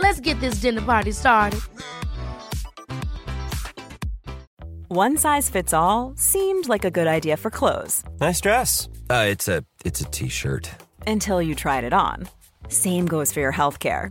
Let's get this dinner party started. One size fits all seemed like a good idea for clothes Nice dress. Uh, it's a it's a t-shirt. until you tried it on. Same goes for your healthcare.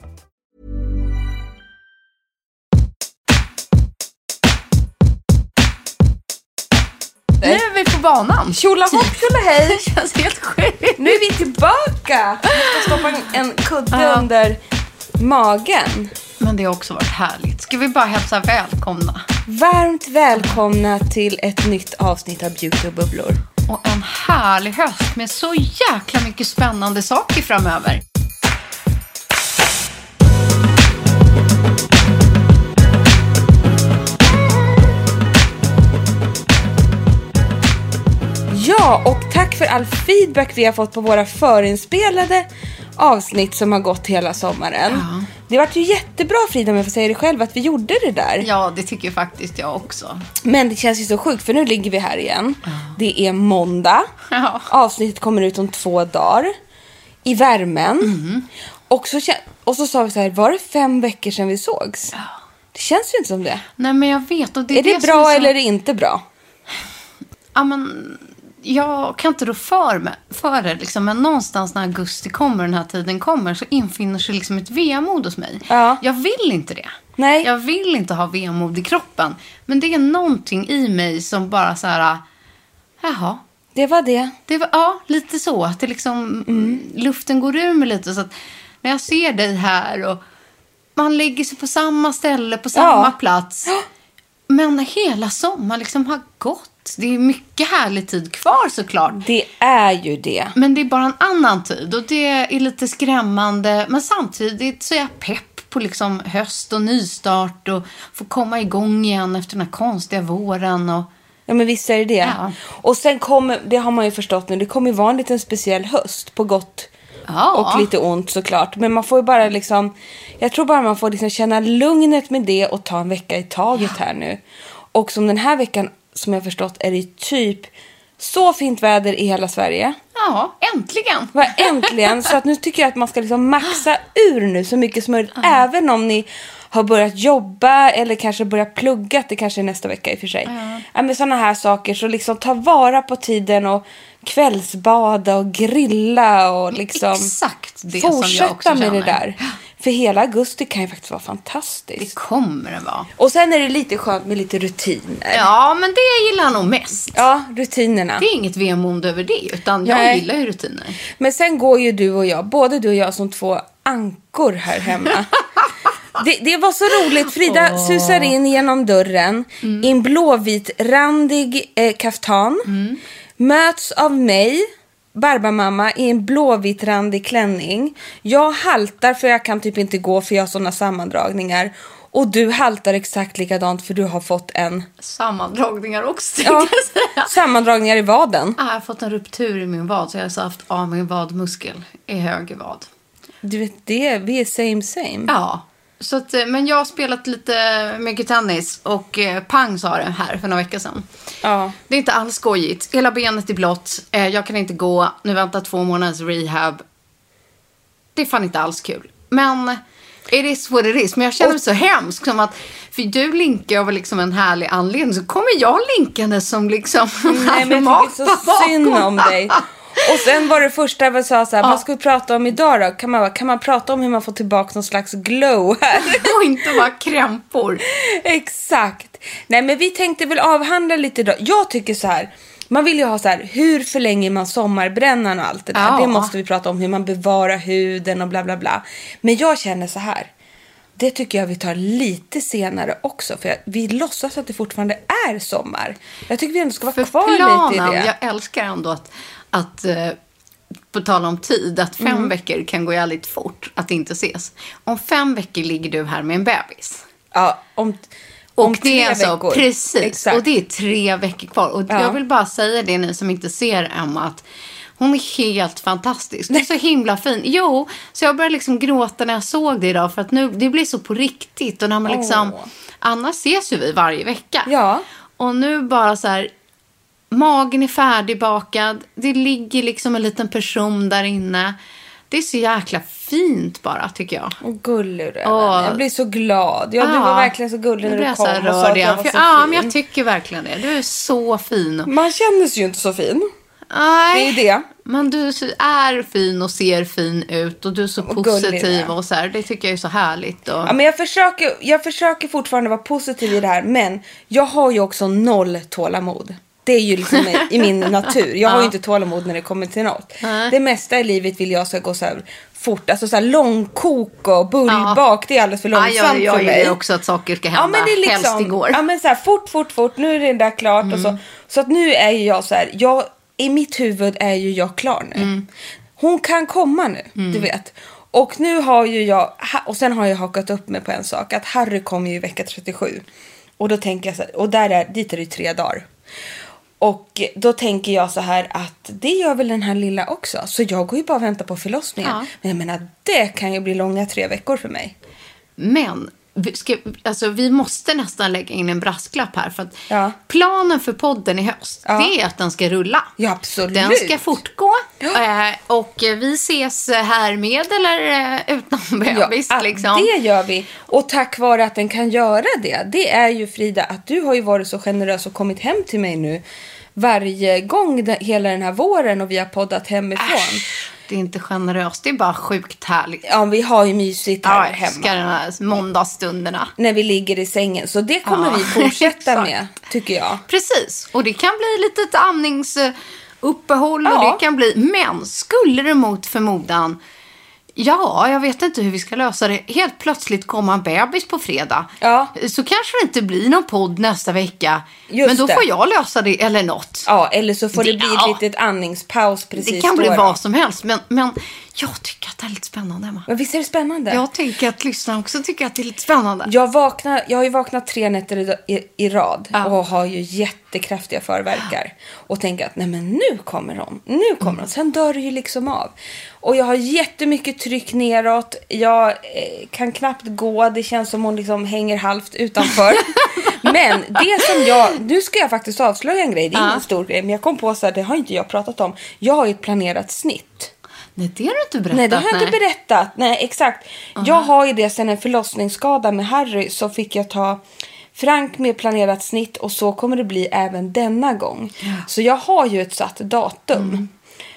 Nu är vi på banan. Tjolahopp tjolahej! Det känns helt sjukt. Nu är vi tillbaka! Jag ska stoppa en- en kudde Ja. under magen. Men det har också varit härligt. Ska vi bara hälsa välkomna? Varmt välkomna till ett nytt avsnitt av Beauty och bubblor. Och en härlig höst med så jäkla mycket spännande saker framöver. Ja, och tack för all feedback vi har fått på våra förinspelade avsnitt som har gått hela sommaren. Ja. Det vart ju jättebra Frida, om jag får säga det själv, att vi gjorde det där. Ja, det tycker faktiskt jag också. Men det känns ju så sjukt, för nu ligger vi här igen. Det är måndag. Ja. Avsnittet kommer ut om två dagar. I värmen. Mm. Och, så, och så sa vi så här, var det fem veckor sedan vi sågs? Det känns ju inte som det. Nej, men jag vet. Och det är det, som bra så- eller är det inte bra? Ja, men jag kan inte rå för, mig, för det, liksom, men någonstans när augusti kommer, den här tiden kommer, så infinner sig liksom ett vemod hos mig. Ja. Jag vill inte det. Nej. Jag vill inte ha vemod i kroppen. Men det är någonting i mig som bara så här, jaha. Det var det. Det var, ja, lite så. Att det liksom, luften går ur mig lite. Så att när jag ser dig här och man lägger sig på samma ställe, på samma Ja. plats. Men hela sommaren liksom har gått. Det är mycket härlig tid kvar såklart. Det är ju det. Men det är bara en annan tid och det är lite skrämmande. Men samtidigt så är jag pepp på liksom höst och nystart och få komma igång igen efter den här konstiga våren. Och... Ja men visst är det det. Ja. Och sen kommer, det har man ju förstått nu, det kommer ju vara en liten speciell höst på gott Ja. och lite ont såklart. Men man får ju bara liksom, jag tror bara man får liksom känna lugnet med det och ta en vecka i taget här nu. Och som den här veckan, som jag förstått, är det typ så fint väder i hela Sverige. Ja, äntligen. Va, äntligen! Så att nu tycker jag att man ska liksom maxa ur nu så mycket som möjligt. Även om ni har börjat jobba eller kanske börjat plugga. Det kanske är nästa vecka i och för sig. Ja. men sådana här saker. Så liksom ta vara på tiden och kvällsbada och grilla och liksom Exakt det som jag också fortsätta med det där. För hela augusti kan ju faktiskt vara Det fantastiskt. kommer det vara. Och sen är det lite skönt med lite rutiner. Ja, men det gillar jag nog mest. Ja, rutinerna. Det är inget vemod över det, utan jag Nej. gillar ju rutiner. Men sen går ju du och jag, både du och jag som två ankor här hemma. Det, det var så roligt. Frida susar in genom dörren i en blåvitrandig eh, kaftan. Möts av mig, Barbamamma, i en blåvitrandig klänning. Jag haltar för jag kan typ inte gå för jag har såna sammandragningar. Och du haltar exakt likadant för du har fått en Sammandragningar också, ja, sammandragningar i vaden. Ah, Jag har fått en ruptur i min vad, så jag har alltså haft av min vadmuskel i höger vad. Du vet det, vi är same same. Ja, så att, eh, men jag har spelat lite mycket tennis och eh, pang sa det här för några veckor sedan. Ja. Det är inte alls skojigt. Hela benet är blått. Eh, jag kan inte gå. Nu väntar två månaders rehab. Det är fan inte alls kul. Men It is what it is. Men jag känner mig så hemsk. Som att, för du linkar av liksom en härlig anledning. Så kommer jag linkande som liksom... Nej, men jag tycker så synd om dig. Och sen var det första jag sa så här, Ja. vad ska vi prata om idag då? Kan man, kan man prata om hur man får tillbaka någon slags glow här? Och inte bara krämpor. Exakt. Nej, men vi tänkte väl avhandla lite idag. Jag tycker så här. Man vill ju ha så här, hur förlänger man sommarbrännan och allt det där. Ja. Det måste vi prata om, hur man bevarar huden och bla bla bla. Men jag känner så här. Det tycker jag vi tar lite senare också. För vi låtsas att det fortfarande är sommar. Jag tycker vi ändå ska vara För kvar lite i planen, det. jag älskar ändå att, att eh, på tal om tid, att fem Mm. veckor kan gå jävligt fort att inte ses. Om fem veckor ligger du här med en bebis. Ja, om, Och om det tre alltså, veckor. precis, Exakt. och det är tre veckor kvar. Och Ja. jag vill bara säga det ni som inte ser Emma, att hon är helt fantastisk. Det är så himla fin. Jo, så jag började liksom gråta när jag såg det idag, för att nu, det blir så på riktigt. Och när man liksom, Åh. annars ses ju vi varje vecka. Ja. Och nu bara så här, magen är färdigbakad, det ligger liksom en liten person där inne. Det är så jäkla fint bara, tycker jag. Åh, gullig du. Åh. Jag blir så glad. Ja, du var verkligen så gullig när du kom och sa att jag var så ja, fin. men jag tycker verkligen det. Du är så fin. Man känner sig ju inte så fin. Nej, Det är det. Men du är fin och ser fin ut och du är så Och positiv och så här. Det tycker jag är så härligt. Och... Ja, men jag, försöker, jag försöker fortfarande vara positiv i det här, men jag har ju också noll tålamod. Det är ju liksom i, min natur. Jag har ju inte tålamod när det kommer till något. Det mesta i livet vill jag ska gå så här fort. Alltså så här långkok och bullbak, det är alldeles för ja, långsamt jag, jag för mig. gillar också att saker ska hända. Ja men det är liksom, Helst igår. Ja men så här, fort, fort, fort, nu är det där klart och så. Så att nu är ju jag så här, jag, i mitt huvud är ju jag klar nu. Hon kan komma nu, du vet. Och nu har ju jag, och sen har jag hakat upp mig på en sak, att Harry kommer ju i vecka 37. Och då tänker jag så här, och där är, dit är det ju tre dagar. Och då tänker jag så här att det gör väl den här lilla också. Så jag går ju bara och väntar på förlossningen. Ja. Men jag menar, det kan ju bli långa tre veckor för mig. Men vi, ska, alltså, vi måste nästan lägga in en brasklapp här. För att Ja. Planen för podden i höst, Ja. det är att den ska rulla. Ja, absolut. Den ska fortgå. Eh, och vi ses här med eller eh, utan bebis. Ja, liksom. det gör vi. Och tack vare att den kan göra det, det är ju Frida att du har ju varit så generös och kommit hem till mig nu varje gång hela den här våren och vi har poddat hemifrån. Äsch, det är inte generöst, det är bara sjukt härligt. Ja, vi har ju mysigt här Ja, hemma. älskar de här måndagsstunderna. När vi ligger i sängen. Så det kommer Ja, vi fortsätta med, tycker jag. Precis, och det kan bli lite ett andningsuppehåll och Ja. det kan bli, men skulle det mot förmodan Ja, jag vet inte hur vi ska lösa det. Helt plötsligt komma en bebis på fredag. Ja. Så kanske det inte blir någon podd nästa vecka. Just men då det. får jag lösa det eller något. Ja, eller så får det, Det- bli ja. ett litet andningspaus precis det kan bli då. vad som helst. Men, men jag tycker att det är lite spännande, Emma. Men visst är det spännande? Jag tänker att lyssnarna också tycker att det är lite spännande. Jag, vaknar, jag har ju vaknat tre nätter i, i, i rad Ja. och har ju jättekraftiga förverkar. Och tänker att nej men nu kommer hon, nu kommer hon. Sen dör det ju liksom av. Och jag har jättemycket tryck neråt. Jag eh, kan knappt gå. Det känns som hon liksom hänger halvt utanför. men det som jag, nu ska jag faktiskt avslöja en grej. Det är Ja. ingen stor grej. Men jag kom på så här, det har inte jag pratat om. Jag har ju ett planerat snitt. Nej, det har du inte berättat. Nej, det har jag inte berättat. Nej, exakt. Jag har ju det sen en förlossningsskada med Harry så fick jag ta Frank med planerat snitt och så kommer det bli även denna gång. Så jag har ju ett satt datum.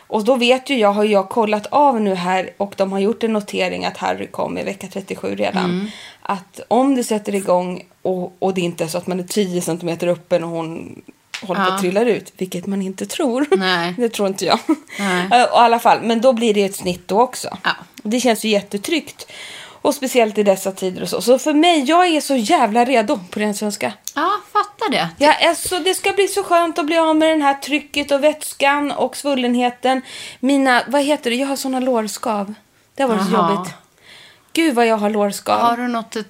Och då vet ju jag, har jag kollat av nu här och de har gjort en notering att Harry kom i vecka 37 redan. Att om det sätter igång och, och det inte är så att man är 10 centimeter uppe och hon håller på Ja. att trilla ut, vilket man inte tror. Nej. det tror inte jag. Nej. Eh, I alla fall, men då blir det ett snitt då också. Ja. Det känns ju jättetryggt. Och speciellt i dessa tider och så. Så för mig, jag är så jävla redo på ren svenska. Ja, fattar det. Jag är så, det ska bli så skönt att bli av med den här trycket och vätskan och svullenheten. Mina, vad heter det, jag har såna lårskav. Det har varit så Jaha. jobbigt. Gud vad jag har lårskav. Har du något eh,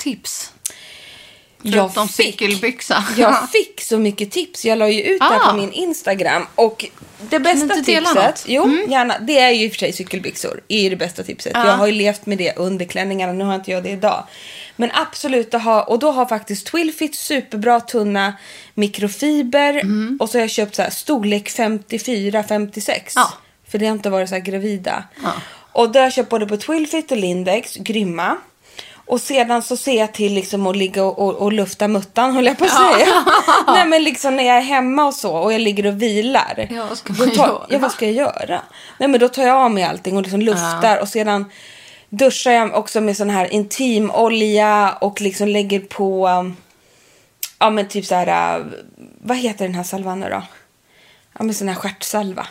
Jag Förutom fick- cykelbyxa. Jag fick så mycket tips. Jag la ju ut det Ah. på min Instagram. Och det bästa tipset, jo Mm. gärna, det är ju i och för sig cykelbyxor. är det bästa tipset. Ja. Jag har ju levt med det under klänningarna, nu har inte jag det idag. Men absolut att ha, och då har faktiskt Twilfit superbra tunna mikrofiber. Mm. Och så har jag köpt så här storlek 54-56. Ja. För det har inte varit så här gravida. Och då har jag köpt både på Twilfit och Lindex, grymma. Och sedan så ser jag till liksom att ligga och, och, och lufta muttan, höll jag på att säga. Nej men liksom när jag är hemma och så och jag ligger och vilar. Ja, vad ska man tar, göra? Ja, vad ska jag göra? Nej men då tar jag av mig allting och liksom luftar och sedan duschar jag också med sån här intimolja och liksom lägger på, um, ja men typ så här, uh, vad heter den här salvan nu då? Ja men sån här stjärtsalva.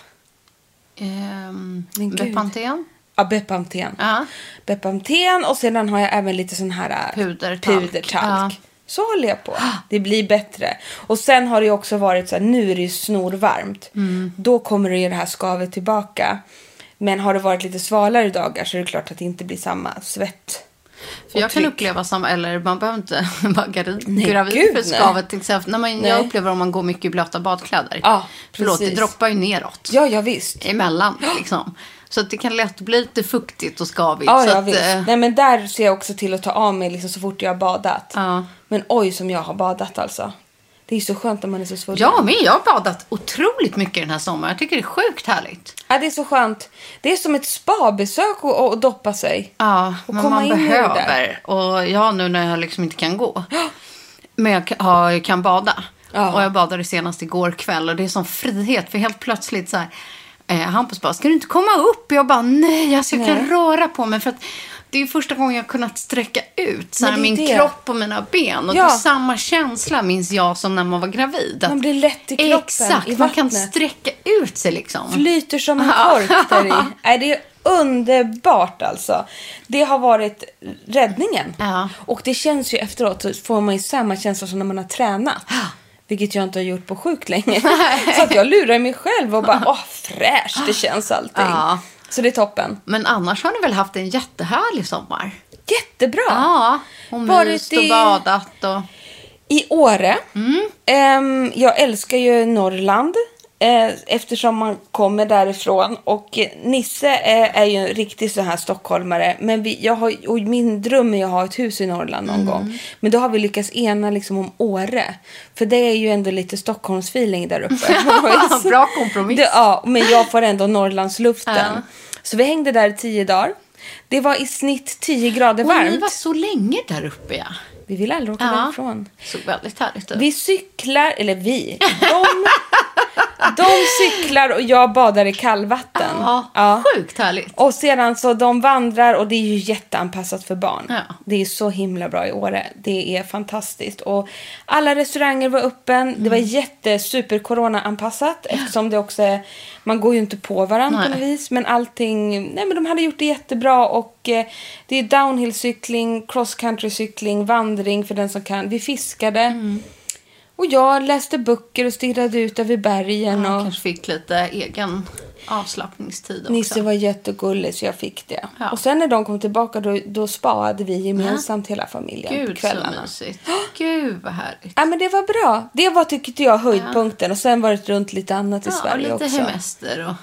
Ehm, Men gud. Bepanthen? Ja, Bepanthen. Ja. Bepanthen och sedan har jag även lite sån här äh, Pudertalk. pudertalk. Ja. Så håller jag på. Det blir bättre. Och sen har det också varit så här, nu är det ju snorvarmt. Mm. Då kommer det ju det här skavet tillbaka. Men har det varit lite svalare dagar så är det klart att det inte blir samma svett. För jag och kan tryck. uppleva samma, eller man behöver inte vara gravid, Nej, för skavet. Till exempel, när man, Nej. jag upplever om man går mycket i blöta badkläder. Ja, Förlåt, det droppar ju neråt. Ja, ja visst. Emellan liksom. Så att det kan lätt bli lite fuktigt och skavigt. Ja, så ja att, visst. eh, Nej, men där ser jag också till att ta av mig liksom, så fort jag har badat. Ja. Men oj som jag har badat alltså. Det är så skönt när man är så svullen. Jag med. Jag har badat otroligt mycket den här sommaren. Jag tycker det är sjukt härligt. Ja, det är så skönt. Det är som ett spabesök att att doppa sig. Ja, Och men man behöver. Och jag nu när jag liksom inte kan gå. Men jag kan, har, jag kan bada. Ja. Och jag badade senast igår kväll. Och det är sån frihet. För helt plötsligt så här. Eh, Hampus bara, ska du inte komma upp? Jag bara, nej, alltså jag kan Nej. röra på mig. För att det är första gången jag har kunnat sträcka ut så här, min det. kropp och mina ben. Och Ja. det är samma känsla minns jag som när man var gravid. Att, Man blir lätt i kroppen, Exakt, i man kan sträcka ut sig liksom. Flyter som en kork där i. Nej, det är underbart alltså. Det har varit räddningen. Ja. Och det känns ju efteråt får man ju samma känsla som när man har tränat. Vilket jag inte har gjort på sjukt länge. så att jag lurar mig själv och bara, åh fräscht det känns allting. Ja. Så det är toppen. Men annars har ni väl haft en jättehärlig sommar? Jättebra. Ja, och myst och badat och... I Åre. Ehm, jag älskar ju Norrland. Eh, eftersom man kommer därifrån. Och eh, Nisse är, är ju en riktig så här stockholmare. Men vi, jag har, och min dröm är att ha ett hus i Norrland någon gång. Men då har vi lyckats ena liksom om Åre. För det är ju ändå lite Stockholmsfeeling där uppe. Bra kompromiss. Det, ja, men jag får ändå Norrlandsluften. Ja. Så vi hängde där i tio dagar. Det var i snitt 10 grader Och ni varmt. var så länge där uppe, ja. Vi vill aldrig åka Ja. därifrån. Såg väldigt härligt ut. Vi cyklar, eller vi, de, de cyklar och jag badar i kallvatten. Ja, sjukt härligt. Och sedan så de vandrar och det är ju jätteanpassat för barn. Ja. Det är så himla bra i Åre. Det är fantastiskt. Och alla restauranger var öppen. Det var Mm. jätte super corona-anpassat eftersom det också är, man går ju inte på varandra på Nej. något vis. Men allting, nej men de hade gjort det jättebra och eh, det är downhillcykling, cross country cykling, vandring för den som kan. Vi fiskade. Mm. Och jag läste böcker och stirrade ut över bergen. Ja, och kanske fick lite egen avslappningstid också. Nisse var jättegullig så jag fick det. Ja. Och sen när de kom tillbaka då, då spaade vi gemensamt hela familjen på Gud så kvällarna. mysigt. Gud vad härligt. Ja men det var bra. Det var tyckte jag höjdpunkten. Och sen var det runt lite annat i Ja, och Sverige lite också. hemester och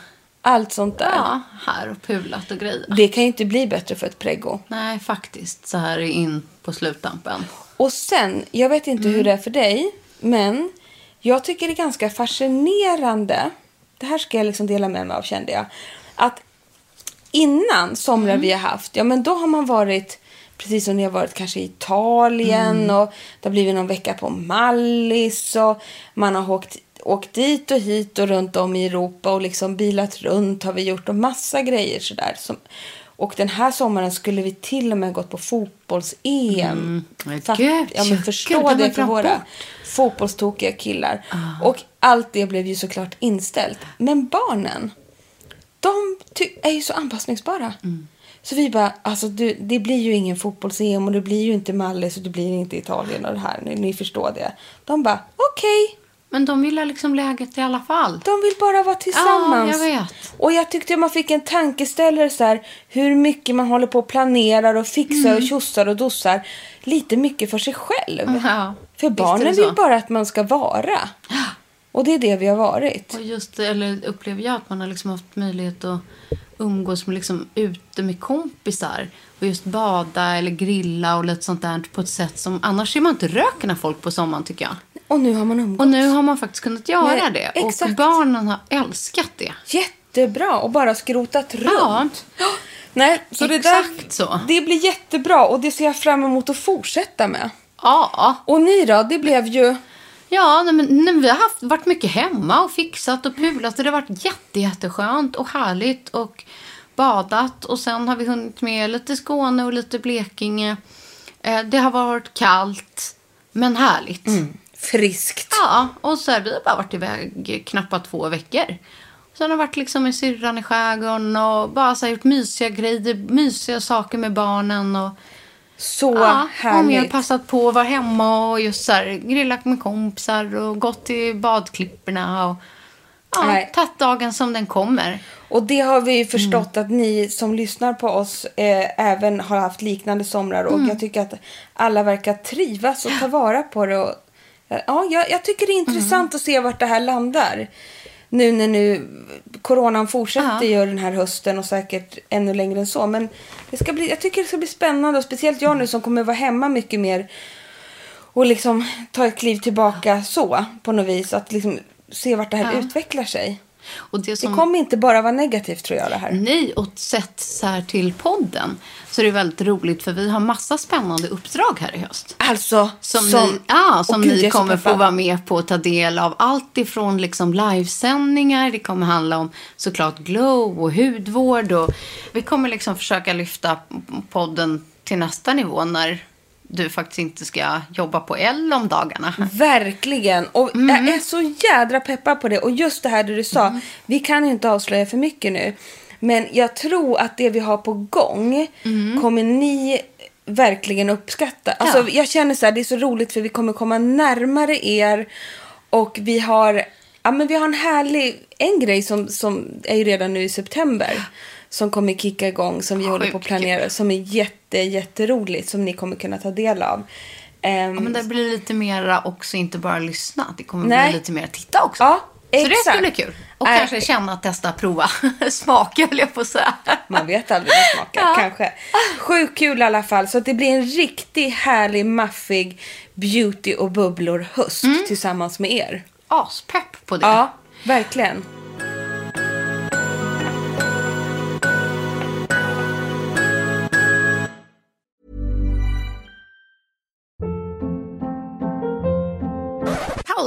Allt sånt där. ja, här och pulat och grejer. Det kan ju inte bli bättre för ett preggo. Nej, faktiskt. Så här in på sluttampen. Och sen, jag vet inte Mm. hur det är för dig, men jag tycker det är ganska fascinerande. Det här ska jag liksom dela med mig av kände jag. Att innan somrar Mm. vi har haft, ja men då har man varit Precis som ni har varit kanske i Italien Mm. och det har blivit någon vecka på Mallis och man har åkt, åkt dit och hit och runt om i Europa och liksom bilat runt har vi gjort och massa grejer sådär. Som, och den här sommaren skulle vi till och med gått på fotbolls-EM. Men Fatt- ja, men gud, förstå det för våra bort. fotbollstokiga killar. Och allt det blev ju såklart inställt. Men barnen, de är ju så anpassningsbara. Så vi bara, alltså du, det blir ju ingen fotbolls-EM och det blir ju inte Mallis och det blir inte Italien och det här. Ni, ni förstår det. De bara, okej. Men de vill ha liksom läget i alla fall. De vill bara vara tillsammans. Ja, jag vet. Och jag tyckte man fick en tankeställare så här, hur mycket man håller på och planerar och fixar Mm. och tjossar och dossar. Lite mycket för sig själv. Ja, För barnen vill bara att man ska vara. Och det är det vi har varit. Och just eller upplever jag att man har liksom haft möjlighet att umgås med liksom ute med kompisar. Och just bada eller grilla och lite sånt där på ett sätt som annars ser man inte röken av folk på sommaren tycker jag. Och nu har man umgåtts. Och nu har man faktiskt kunnat göra Nej, det. Och exakt. barnen har älskat det. Jättebra och bara skrotat runt. Ja. Nej, så det Exakt där, så. Det blir jättebra och det ser jag fram emot att fortsätta med. Ja. Och ni då? Det blev ju... Ja, men, men vi har haft, varit mycket hemma och fixat och pulat. Det har varit jätte, jätteskönt och härligt och badat. Och sen har vi hunnit med lite Skåne och lite Blekinge. Eh, det har varit kallt, men härligt. Friskt. Ja, och så här, vi har bara varit iväg knappt två veckor. Sen har jag varit liksom med syrran i skärgården och bara så här, gjort mysiga grejer, mysiga saker med barnen. Och, Så ja, härligt. passat på att vara hemma och just så här, grillat med kompisar och gått till badklipporna. Och, ja, tagit dagen som den kommer. Och det har vi ju förstått att ni som lyssnar på oss eh, även har haft liknande somrar. Och jag tycker att alla verkar trivas och ta vara på det. Och, ja, jag, jag tycker det är intressant att se vart det här landar. Nu när nu coronan fortsätter ju den här hösten och säkert ännu längre än så. Men det ska bli, jag tycker det ska bli spännande och speciellt jag nu som kommer vara hemma mycket mer. Och liksom ta ett kliv tillbaka så på något vis. Att liksom se vart det här utvecklar sig. Och det Det som, kommer inte bara vara negativt tror jag det här. Nej, och sett så här till podden så är det väldigt roligt för vi har massa spännande uppdrag här i höst. Alltså, Som, ni, ja, som gud, ni kommer få vara med på och ta del av. Allt ifrån liksom livesändningar, det kommer handla om såklart glow och hudvård. Och vi kommer liksom försöka lyfta podden till nästa nivå när du faktiskt inte ska jobba på L om dagarna. Verkligen. Och Mm. jag är så jädra peppad på det. Och just det här du sa, Mm. vi kan ju inte avslöja för mycket nu. Men jag tror att det vi har på gång kommer ni verkligen uppskatta. Alltså, Mm. Ja. Jag känner så här, det är så roligt för vi kommer komma närmare er. Och vi har, ja, men vi har en härlig, en grej som, som är ju redan nu i september. Som kommer kicka igång, som vi håller på att planera. Som är jätte, jätteroligt, som ni kommer kunna ta del av. Ehm, Ja, men det blir lite mera också, inte bara lyssna. Det kommer Nej. bli lite mer titta också. Ja, Så det exakt. ska bli kul. Och Äh. kanske känna, testa, prova, smaka höll jag på att säga. Man vet aldrig vad smakar, kanske. Sjukt kul i alla fall. Så att det blir en riktigt härlig, maffig beauty och bubblor-höst tillsammans med er. Aspepp på det. Ja, verkligen.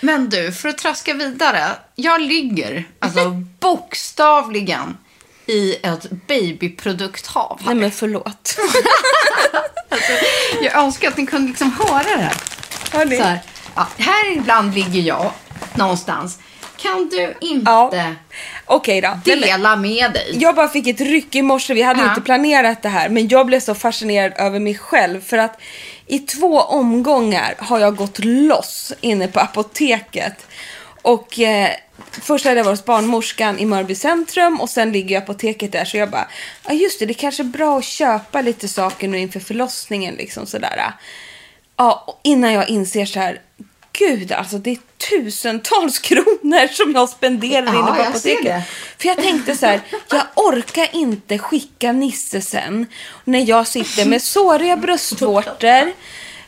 Men du, för att traska vidare. Jag ligger, alltså bokstavligen, i ett babyprodukthav. Nej men förlåt. Jag önskar att ni kunde liksom höra det här. Hörni. Så här, ja, här ibland ligger jag någonstans. Kan du inte Ja. Okej då. Dela med dig? Jag bara fick ett ryck i morse. Vi hade Ja. inte planerat det här. Men jag blev så fascinerad över mig själv. För att i två omgångar har jag gått loss inne på apoteket. Och eh, först hade jag varit hos barnmorskan i Mörby centrum. Och sen ligger ju apoteket där. Så jag bara, ja just det, det kanske är bra att köpa lite saker nu inför förlossningen. Liksom sådär. Ja, och innan jag inser så här. Gud, alltså det är tusentals kronor som jag spenderar Ja, inne på apoteket. För jag tänkte så här, jag orkar inte skicka Nisse sen när jag sitter med såriga bröstvårtor,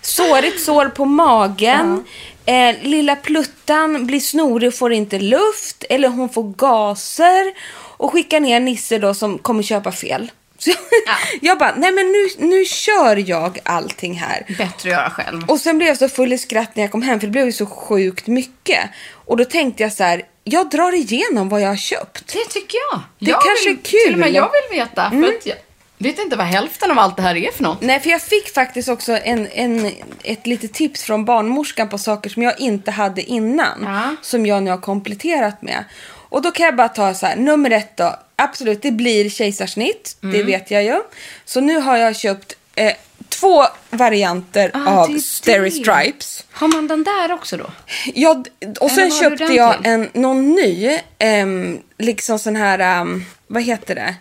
sårigt sår på magen. Eh, lilla pluttan blir snorig och får inte luft. Eller hon får gaser. Och skickar ner Nisse då som kommer köpa fel. Så jag bara, nej men nu, nu kör jag allting här. Bättre att göra själv. Och sen blev jag så full i skratt när jag kom hem för det blev ju så sjukt mycket. Och då tänkte jag så här, jag drar igenom vad jag har köpt. Det tycker jag. Det jag kanske vill, är kul. Till och med jag vill veta. För att jag vet inte vad hälften av allt det här är för något. Nej, för jag fick faktiskt också en, en, ett litet tips från barnmorskan på saker som jag inte hade innan. Ja. Som jag nu har kompletterat med. Och då kan jag bara ta så här, nummer ett då. Absolut, det blir kejsarsnitt. Det Mm. vet jag ju. Så nu har jag köpt eh, två varianter Ah, av det Steri det. Stripes. Har man den där också då? Ja, och sen köpte jag en, någon ny, ehm, liksom sån här, ehm, vad heter det?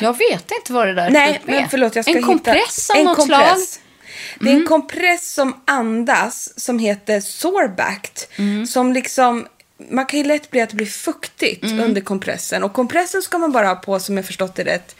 Jag vet inte vad det där Nej, men förlåt, jag ska En hitta. kompress av en något kompress. slag? Det är Mm. en kompress som andas som heter Sorbact. Mm. Som liksom, man kan ju lätt bli att det blir fuktigt Mm. under kompressen. Och kompressen ska man bara ha på, som jag förstått det rätt.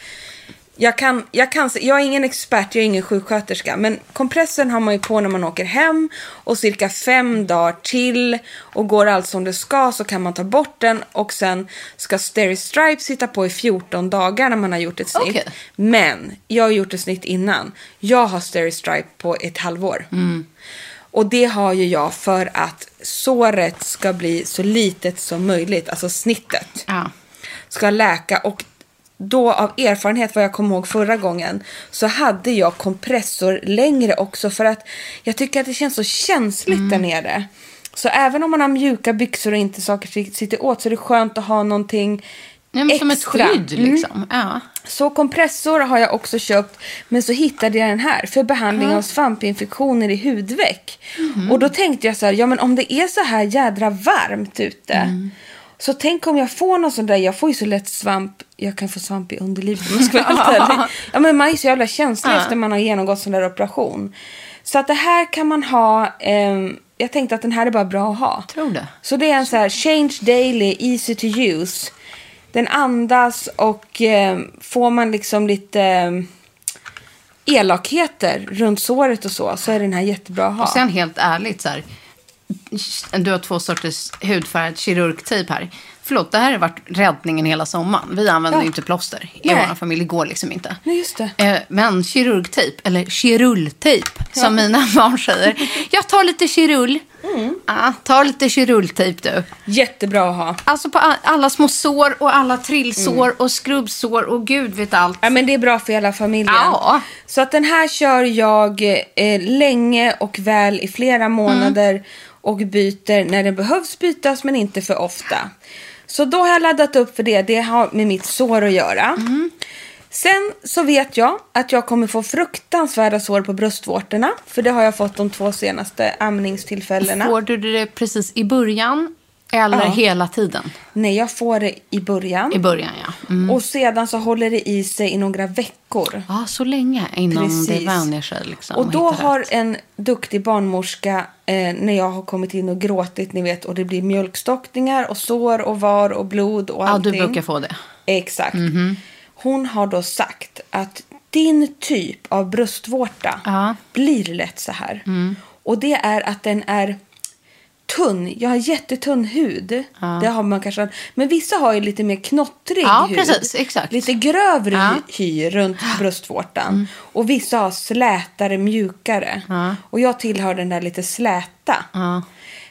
Jag, kan, jag, kan, jag är ingen expert, jag är ingen sjuksköterska. Men kompressen har man ju på när man åker hem. Och cirka fem dagar till. Och går allt som det ska så kan man ta bort den. Och sen ska Steri Stripes sitta på i 14 dagar när man har gjort ett snitt. Okej. Men jag har gjort ett snitt innan. Jag har Steri Stripe på ett halvår. Och det har ju jag för att såret ska bli så litet som möjligt. Alltså snittet Ja. ska läka. Och då av erfarenhet, vad jag kommer ihåg förra gången, så hade jag kompressor längre också för att jag tycker att det känns så känsligt där nere. Så även om man har mjuka byxor och inte saker sitter åt så är det skönt att ha någonting Nej, men som ett extra. skydd Mm. liksom. Ja. Så kompressor har jag också köpt, men så hittade jag den här för behandling av svampinfektioner i hudveck. Och då tänkte jag så här, ja men om det är så här jädra varmt ute, så tänk om jag får någon sån där, jag får ju så lätt svamp, jag kan få svamp i underlivet om jag ska vara. Ja men man är så jävla känslig efter man har genomgått sån där operation. Så att det här kan man ha, ehm, jag tänkte att den här är bara bra att ha. Tror det. Så det är en så här change daily, easy to use. Den andas och eh, får man liksom lite eh, elakheter runt såret och så, så är den här jättebra att ha. Och sen helt ärligt så här. Du har två sorters hudfärgad kirurgtejp här. Förlåt, det här har varit räddningen hela sommaren. Vi använder Ja. inte plåster i Nej. vår familj. Går liksom inte. Nej, just det. Eh, Men kirurgtejp, eller kirulltejp som mina barn säger. Jag tar lite kirull. Mm. Ja, ta lite kirulltejp du. Jättebra att ha. Alltså på alla små sår och alla trillsår Mm. och skrubbsår och gud vet allt. Ja, men det är bra för hela familjen. Ja. Så att den här kör jag eh, länge och väl i flera månader och byter när det behövs bytas men inte för ofta. Så då har jag laddat upp för det. Det har med mitt sår att göra. Sen så vet jag att jag kommer få fruktansvärda sår på bröstvårtorna. För det har jag fått de två senaste amningstillfällena. Får du det precis i början eller Ja. hela tiden? Nej, jag får det i början. I början, ja. Mm. Och sedan så håller det i sig i några veckor. Ja, så länge innan det Precis. vänjer sig. Liksom, Och då har rätt. en duktig barnmorska, eh, när jag har kommit in och gråtit, ni vet, och det blir mjölkstockningar och sår och var och blod och Ja, allting. du brukar få det. Exakt. Hon har då sagt att din typ av bröstvårta Ja. blir lätt så här. Och det är att den är tunn. Jag har jättetunn hud. Det har man kanske. Men vissa har ju lite mer knottrig Ja, hud. precis, exakt. Lite grövre Ja. hy, runt bröstvårtan. Och vissa har slätare, mjukare. Ja. Och jag tillhör den där lite släta Ja.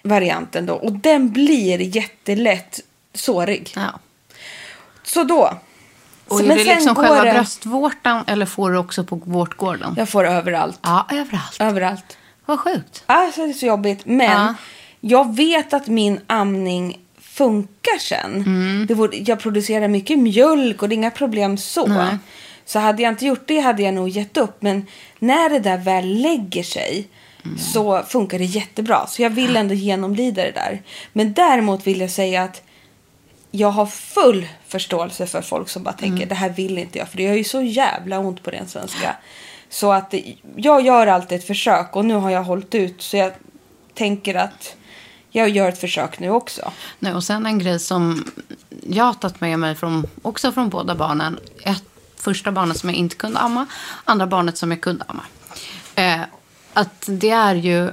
varianten då. Och den blir jättelätt sårig. ja. Så då. Och är men det liksom själva det- bröstvårtan eller får du också på vårtgården? Jag får överallt. Ja, överallt. Överallt. Vad sjukt. Alltså det är så jobbigt. Men Ja. Jag vet att min amning funkar sen. Mm. Det vore, jag producerar mycket mjölk och det är inga problem så. Nej. Så hade jag inte gjort det hade jag nog gett upp. Men när det där väl lägger sig Mm. så funkar det jättebra. Så jag vill ändå genomlida det där. Men däremot vill jag säga att jag har full förståelse för folk som bara tänker Mm. det här vill inte jag för det gör ju så jävla ont på den svenska. Så att jag gör alltid ett försök och nu har jag hållit ut så jag tänker att jag gör ett försök nu också. Nej, och sen en grej som jag har tagit med mig från, också från båda barnen. Ett, första barnet som jag inte kunde amma, andra barnet som jag kunde amma. Eh, att det är ju...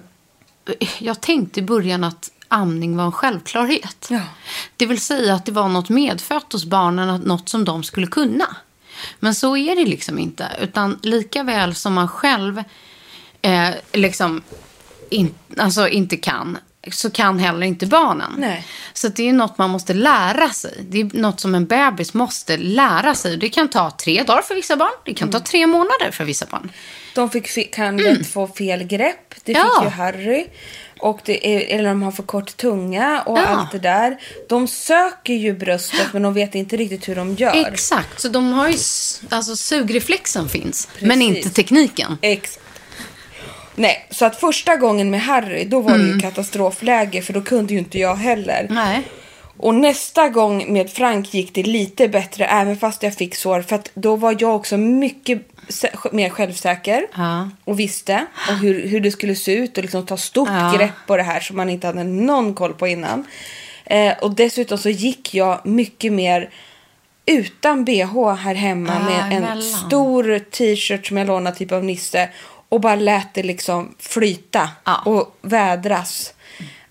Jag tänkte i början att amning var en självklarhet. Ja. Det vill säga att det var något medfött hos barnen, att något som de skulle kunna. Men så är det liksom inte. Utan lika väl som man själv eh, liksom in, alltså inte kan, så kan heller inte barnen. Nej. Så det är något man måste lära sig. Det är något som en bebis måste lära sig. Det kan ta tre dagar för vissa barn. Det kan ta tre månader för vissa barn. De fick, kan lätt få fel grepp. Det fick Mm. Ja. ju Harry. Och det är, eller de har för kort tunga och Ja. allt det där. De söker ju bröstet men de vet inte riktigt hur de gör. Exakt. Så de har ju... Alltså sugreflexen finns. Men Precis. inte tekniken. Exakt. Nej, så att första gången med Harry då var det Mm. ju katastrofläge för då kunde ju inte jag heller. Nej. Och nästa gång med Frank gick det lite bättre även fast jag fick sår för att då var jag också mycket sä- mer självsäker Ja. och visste och hur, hur det skulle se ut och liksom ta stort Ja. grepp på det här som man inte hade någon koll på innan. Eh, och dessutom så gick jag mycket mer utan bh här hemma Ah, med en emellan. stor t-shirt som jag lånade typ av Nisse och bara lät det liksom flyta Ja. och vädras.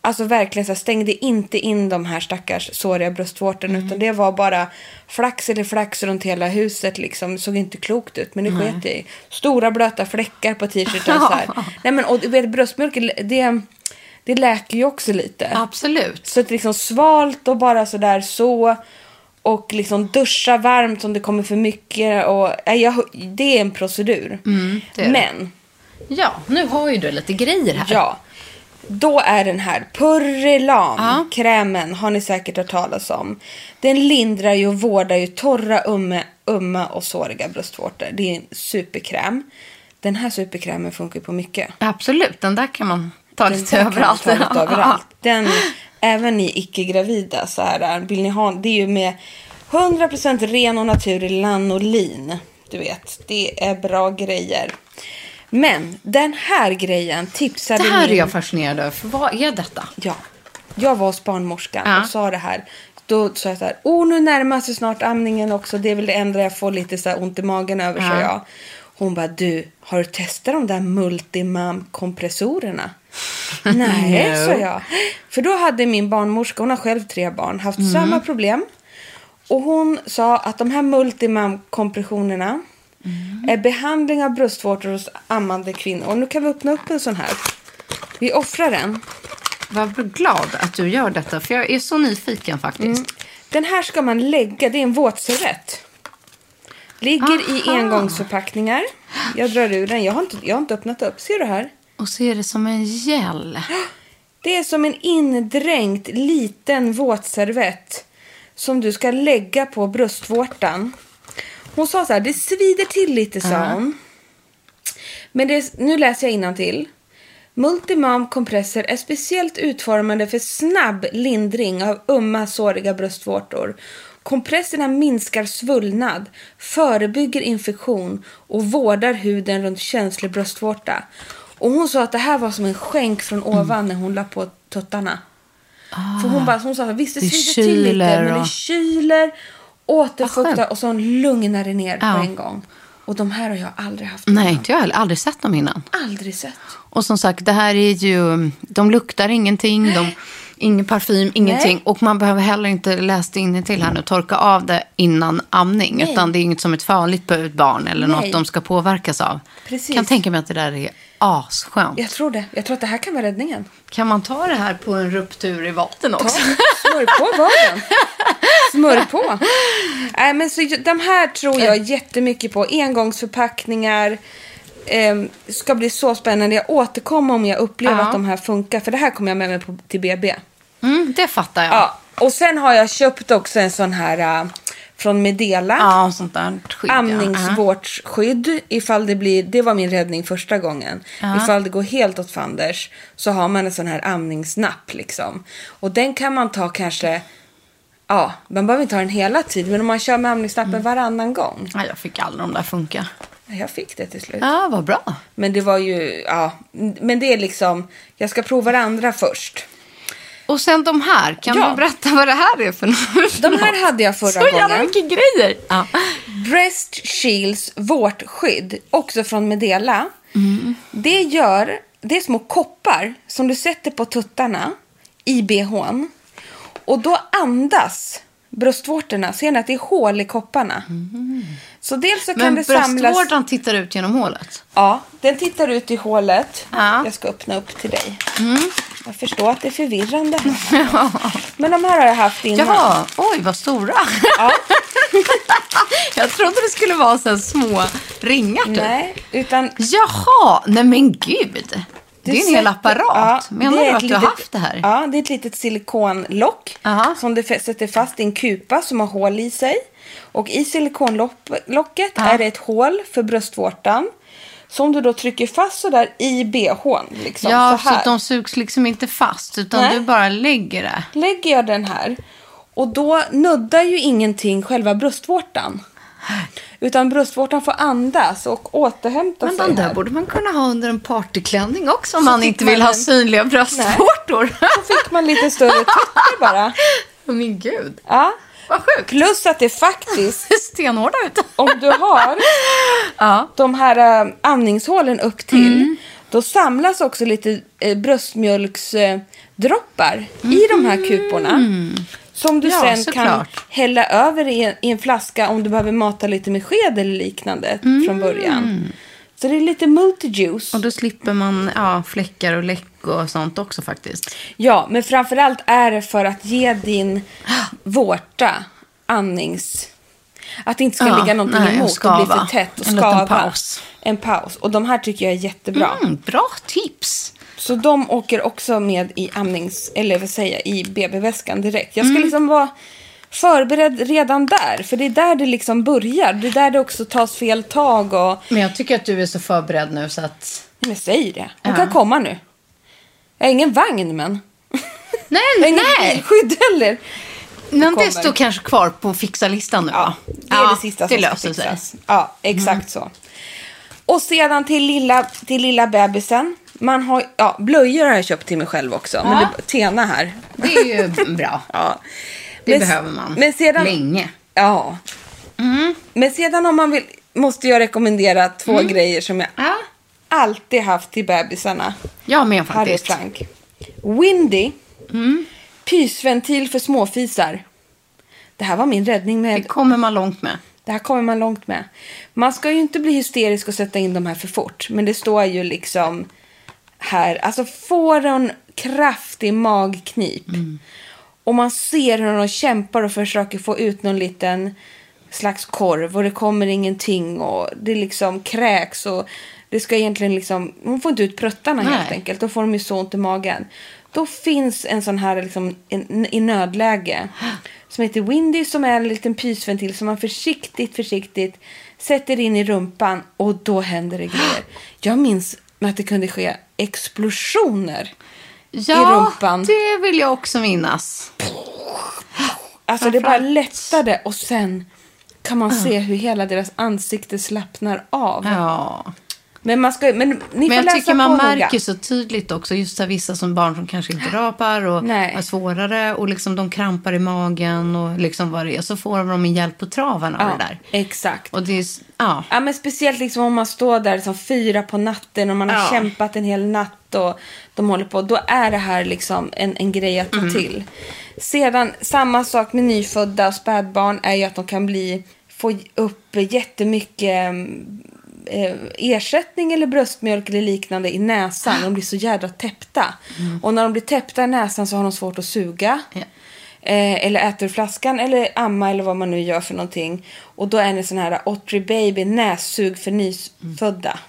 Alltså verkligen så här, stängde inte in de här stackars såriga bröstvårtorna Mm. utan det var bara flax eller flax runt hela huset liksom. Såg inte klokt ut men det sket jag i. Stora blöta fläckar på t-shirten så här. Nej men och du vet bröstmjölk det, det läker ju också lite. Absolut. Så att liksom svalt och bara sådär så. Och liksom duscha varmt om det kommer för mycket. Och, nej, jag, det är en procedur. Mm, det är det. Ja, nu har ju du lite grejer här. ja. Då är den här Purrelam-krämen har ni säkert hört talas om. Den lindrar ju och vårdar ju torra, umma, umma och såriga bröstvårtor. Det är en superkräm. Den här superkrämen funkar på mycket. Absolut, den där kan man ta Den lite överallt. ta lite överallt. Den, även ni icke-gravida så här, vill ni ha, det är ju med 100% ren och naturlig lanolin. Du vet, det är bra grejer. Men den här grejen tipsade Det här är min... jag fascinerad över. För vad är detta? Ja. Jag var hos barnmorskan Ja. och sa det här. Då sa jag så här, oh nu närmar sig snart amningen också. Det är väl det enda jag får lite så ont i magen över, Ja. jag. Hon bara, du, har du testat de där multimam-kompressorerna? Nej, No. sa jag. För då hade min barnmorska, hon har själv tre barn, haft Mm. samma problem. Och hon sa att de här multimam-kompressionerna Mm. är behandling av bröstvårtor hos ammande kvinnor. Och nu kan vi öppna upp en sån här. Vi offrar den. Vad glad att du gör detta, för jag är så nyfiken faktiskt. Mm. Den här ska man lägga, det är en våtservett. Ligger i Aha. engångsförpackningar. Jag drar ur den, jag har, inte, jag har inte öppnat upp. Ser du här? Och så är det som en gel. Det är som en indränkt liten våtservett som du ska lägga på bröstvårtan. Hon sa så här, det svider till lite sa hon. Men det, nu läser jag till. Multimam kompresser är speciellt utformade för snabb lindring av umma såriga bröstvårtor. Kompresserna minskar svullnad, förebygger infektion och vårdar huden runt känslig bröstvårta. Och hon sa att det här var som en skänk från ovan när hon la på tuttarna. För hon, bara, hon sa att visst det svider till lite men det kyler, återfuktar skönt. och så lugnar det ner Ja. på en gång. Och de här har jag aldrig haft Nej, innan. inte jag heller. Aldrig sett dem innan. Aldrig sett. Och som sagt, det här är ju... De luktar ingenting. De, ingen parfym, ingenting. Nej. Och man behöver heller inte, läsa till här nu, torka av det innan amning. Nej. Utan det är inget som är farligt på ett barn eller Nej. något de ska påverkas av. Precis. Kan tänka mig att det där är asskönt. Jag tror det. Jag tror att det här kan vara räddningen. Kan man ta det här på en ruptur i vatten Ta, också? smörj på vaden. Smörj på. Nej, men så, de här tror jag jättemycket på. Engångsförpackningar. Ehm, ska bli så spännande. Jag återkommer om jag upplever Ja. att de här funkar. För det här kommer jag med mig på, till BB. Mm, det fattar jag. Ja. Och sen har jag köpt också en sån här äh, från Medela. Ja, sånt där skydd. ja. Amningsvårdsskydd. Ifall det blir, det var min räddning första gången. Ja. Ifall det går helt åt fanders så har man en sån här amningsnapp liksom. Och den kan man ta kanske, ja, man behöver inte ha den hela tiden. Men om man kör med amningsnappen Mm. varannan gång. Ja, jag fick aldrig de där funka. Jag fick det till slut. Ja, vad bra. Men det var ju, ja, men det är liksom, jag ska prova det andra först. Och sen de här, kan Ja. du berätta vad det här är för något? De här hade jag förra Så jävla gången. mycket grejer. Ja. Breast Shields vårtskydd, också från Medela. Det gör, det är små koppar som du sätter på tuttarna i bhn. Och då andas bröstvårtorna. Ser ni att det är hål i kopparna? Så dels så kan Men det samlas... bröstvårtan tittar ut genom hålet. Ja, den tittar ut i hålet. Ja. Jag ska öppna upp till dig. Jag förstår att det är förvirrande. Här. Men de här har jag haft innan. Jaha, oj vad stora. Ja. Jag trodde det skulle vara så små ringar typ. Nej, utan Jaha, nej men gud. Det är en hel apparat. Ja, Menar du att du har litet- haft det här? Ja, det är ett litet silikonlock Aha. som du sätter fast i en kupa som har hål i sig. Och i silikonlocket är det ett hål för bröstvårtan som du då trycker fast sådär i bhn. Liksom, Ja, så så att de sugs liksom inte fast utan Nej. du bara lägger det. Lägger jag den här och då nuddar ju ingenting själva bröstvårtan. Utan bröstvårtan får andas och återhämta Men sig den där här. borde man kunna ha under en partyklänning också om man inte man vill ha en- synliga bröstvårtor. Så fick man lite större tuttar bara. Men gud, Ja. vad sjukt. Plus att det faktiskt, stenhårda ut. om du har Ja. de här äh, andningshålen upp till, Mm. då samlas också lite äh, bröstmjölksdroppar i de här kuporna. Som du Mm. Ja, sen kan såklart. hälla över i en, i en flaska om du behöver mata lite med sked eller liknande från början. Så det är lite multijuice. Och då slipper man ja, fläckar och läck och sånt också faktiskt. Ja, men framförallt är det för att ge din vårta andnings... Att det inte ska Ja, ligga någonting nej, emot och skava. bli för tätt och En liten skava. paus. En paus. Och de här tycker jag är jättebra. Mm, bra tips. Så de åker också med i amnings... Eller vad säger jag, i BB-väskan direkt. Jag ska Mm. liksom vara förberedd redan där. För det är där det liksom börjar. Det är där det också tas fel tag och... Men jag tycker att du är så förberedd nu så att... Nej, men säg det. Hon Ja. kan komma nu. Jag har ingen vagn, men... Nej, Jag har nej. bilskydd heller. Men det står kanske kvar på fixa-listan nu Ja, va? det är det sista det som ska löser sig. Mm. fixas. Ja, exakt så. Och sedan till lilla, till lilla bebisen. Man har, ja, blöjor har jag köpt till mig själv också. Men Ja. det, Tena här. Det är ju bra. Ja. Det Men- behöver man. Men sedan, Länge. Ja. Mm. Men sedan om man vill, måste jag rekommendera två grejer som jag Ja, alltid haft till bebisarna. jag med Harry faktiskt. Frank. Windy. Mm. Pysventil för småfisar. Det här var min räddning med Det kommer man långt med. Det här kommer man långt med. Man ska ju inte bli hysterisk och sätta in de här för fort. Men det står ju liksom här. Alltså får en kraftig magknip. Och man ser hur de kämpar och försöker få ut någon liten slags korv. Och det kommer ingenting. Och det liksom kräks. Och det ska egentligen liksom. Hon får inte ut pruttarna Nej. helt enkelt. Då får de ju så ont i magen. Då finns en sån här liksom en, i nödläge. Som heter Windy som är en liten pysventil som man försiktigt, försiktigt sätter in i rumpan och då händer det grejer. Jag minns att det kunde ske explosioner. Ja, rumpan. det vill jag också minnas. Alltså det bara lättade och sen kan man se hur hela deras ansikte slappnar av. Ja. Men man ska, men ni Men jag tycker man noga. märker så tydligt också, just här, vissa som barn som kanske inte rapar och Nej. är svårare och liksom de krampar i magen och liksom vad det är, så får de en hjälp på traven av Ja, det där. exakt. Och det är, ja. Ja, men speciellt liksom om man står där som fyra på natten och man har Ja. kämpat en hel natt och de håller på. Då är det här liksom en, en grej att ta Mm. till. Sedan, samma sak med nyfödda och spädbarn är ju att de kan bli, få upp jättemycket eh, ersättning eller bröstmjölk eller liknande i näsan. De blir så jädra täppta. Och när de blir täppta i näsan så har de svårt att suga. Ja. Eh, eller äter flaskan eller amma eller vad man nu gör för någonting. Och då är det sån här Ottery Baby nässug för nyfödda.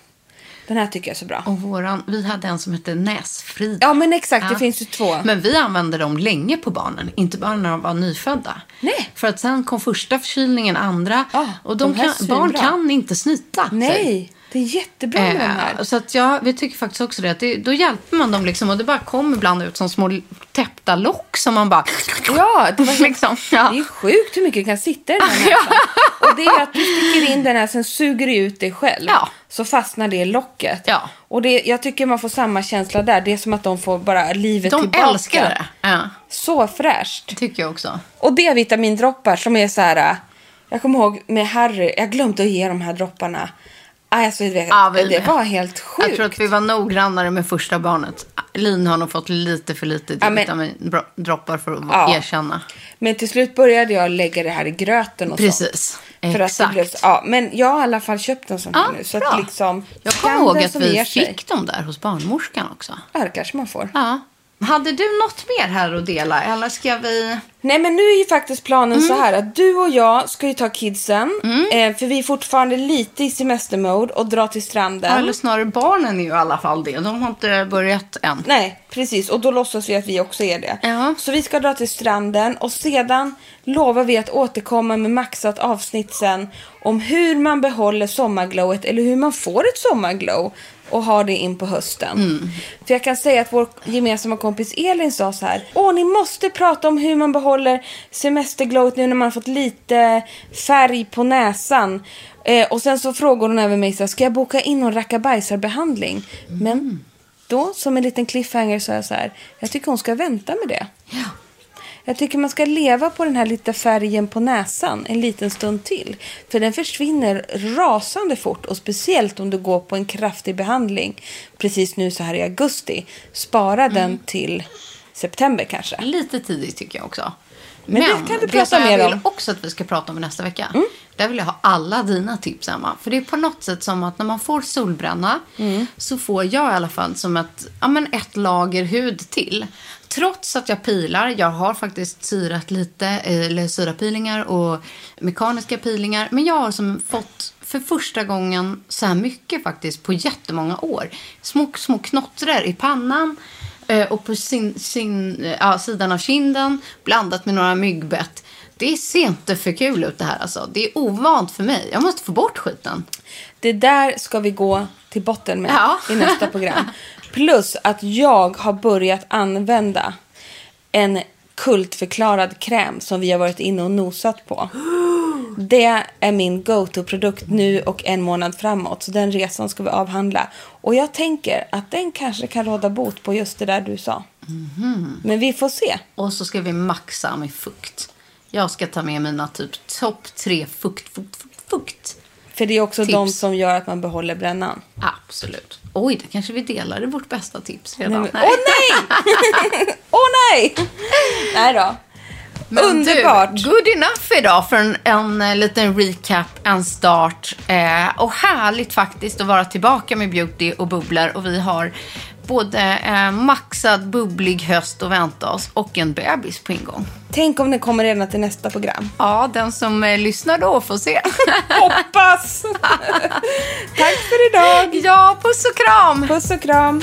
Den här tycker jag är så bra. Och våran, vi hade en som hette Näsfrid. Ja men exakt, det Ja. finns ju två. Men vi använde dem länge på barnen, inte bara när de var nyfödda. Nej. För att sen kom första förkylningen, andra. Ja, och de de kan, barn svinbra. kan inte snyta sig. Det är jättebra med de Eh, här. så att ja, vi tycker faktiskt också det. Att det då hjälper man dem liksom och det bara kommer ibland ut som små täppta lock som man bara... Ja, det, var liksom, ja. det är sjukt hur mycket det kan sitta i den här näsan. Och det är att du sticker in den här, sen suger du ut det själv. Ja. Så fastnar det i locket. Ja. Och det, jag tycker man får samma känsla där. Det är som att de får bara livet De tillbaka. älskar det. Ja, Så fräscht. tycker jag också. Och D-vitamindroppar som är så här. Jag kommer ihåg med Harry, jag glömde att ge de här dropparna. Alltså, det, Ja, vi det var helt sjukt. Jag tror att vi var noggrannare med första barnet. Lin har nog fått lite för lite Ja, D-vitamin-droppar för att Ja. erkänna. Men till slut började jag lägga det här i gröten och Precis. sånt. För att Exakt. blev, ja, men jag har i alla fall köpt en sån här Ja, nu. Så bra. att liksom, Jag kommer kan ihåg att vi fick dem där hos barnmorskan också. Ja, det kanske man får. Ja. Hade du något mer här att dela? Eller ska vi... Nej men nu är ju faktiskt planen Mm. så här att du och jag ska ju ta kidsen. Eh, för vi är fortfarande lite i semestermode och dra till stranden. Eller snarare barnen är ju i alla fall det. De har inte börjat än. Nej, precis. Och då låtsas vi att vi också är det. Ja. Så vi ska dra till stranden och sedan lovar vi att återkomma med maxat avsnitt sen om hur man behåller sommarglowet eller hur man får ett sommarglow och har det in på hösten. Mm. För jag kan säga att vår gemensamma kompis Elin sa så här. Åh, ni måste prata om hur man behåller semesterglowet nu när man har fått lite färg på näsan. Eh, och sen så frågade hon även mig så här, ska jag boka in någon rackabajsarbehandling? Men då, som en liten cliffhanger, sa jag så här. Jag tycker hon ska vänta med det. Jag tycker man ska leva på den här lite färgen på näsan en liten stund till. För den försvinner rasande fort och speciellt om du går på en kraftig behandling precis nu så här i augusti. Spara den till september kanske. Lite tidigt tycker jag också. Men det kan vi prata mer jag vill om. också att vi ska prata om nästa vecka. Där vill jag ha alla dina tips, Emma. För det är på något sätt som att när man får solbränna så får jag i alla fall som ett, ja, men ett lager hud till. Trots att jag pilar, jag har faktiskt syrat lite, eh, eller syrapilingar och mekaniska pilingar, Men jag har som fått för första gången så här mycket faktiskt på jättemånga år. Små, små knottror i pannan. Eh, och på sin, sin, eh, ja, sidan av kinden blandat med några myggbett. Det ser inte för kul ut det här alltså. Det är ovant för mig. Jag måste få bort skiten. Det där ska vi gå till botten med Ja. i nästa program. Plus att jag har börjat använda en kultförklarad kräm som vi har varit inne och nosat på. Det är min go-to-produkt nu och en månad framåt. Så den resan ska vi avhandla. Och jag tänker att den kanske kan råda bot på just det där du sa. Men vi får se. Och så ska vi maxa med fukt. Jag ska ta med mina typ topp tre fukt, fukt, fukt, fukt. För det är också Tips. de som gör att man behåller brännan. Absolut. Oj, det kanske vi delar i vårt bästa tips redan. Nej, men- Åh nej! Åh nej! Nej då. Men Underbart. Du, good enough idag för en, en eh, liten recap, en start. Eh, och härligt faktiskt att vara tillbaka med Beauty och bubblor. Och vi har både eh, maxad bubblig höst att vänta oss och en bebis på ingång. Tänk om den kommer redan till nästa program. Ja, den som eh, lyssnar då får se. Hoppas! Tack för idag! ja, puss och kram! Puss och kram!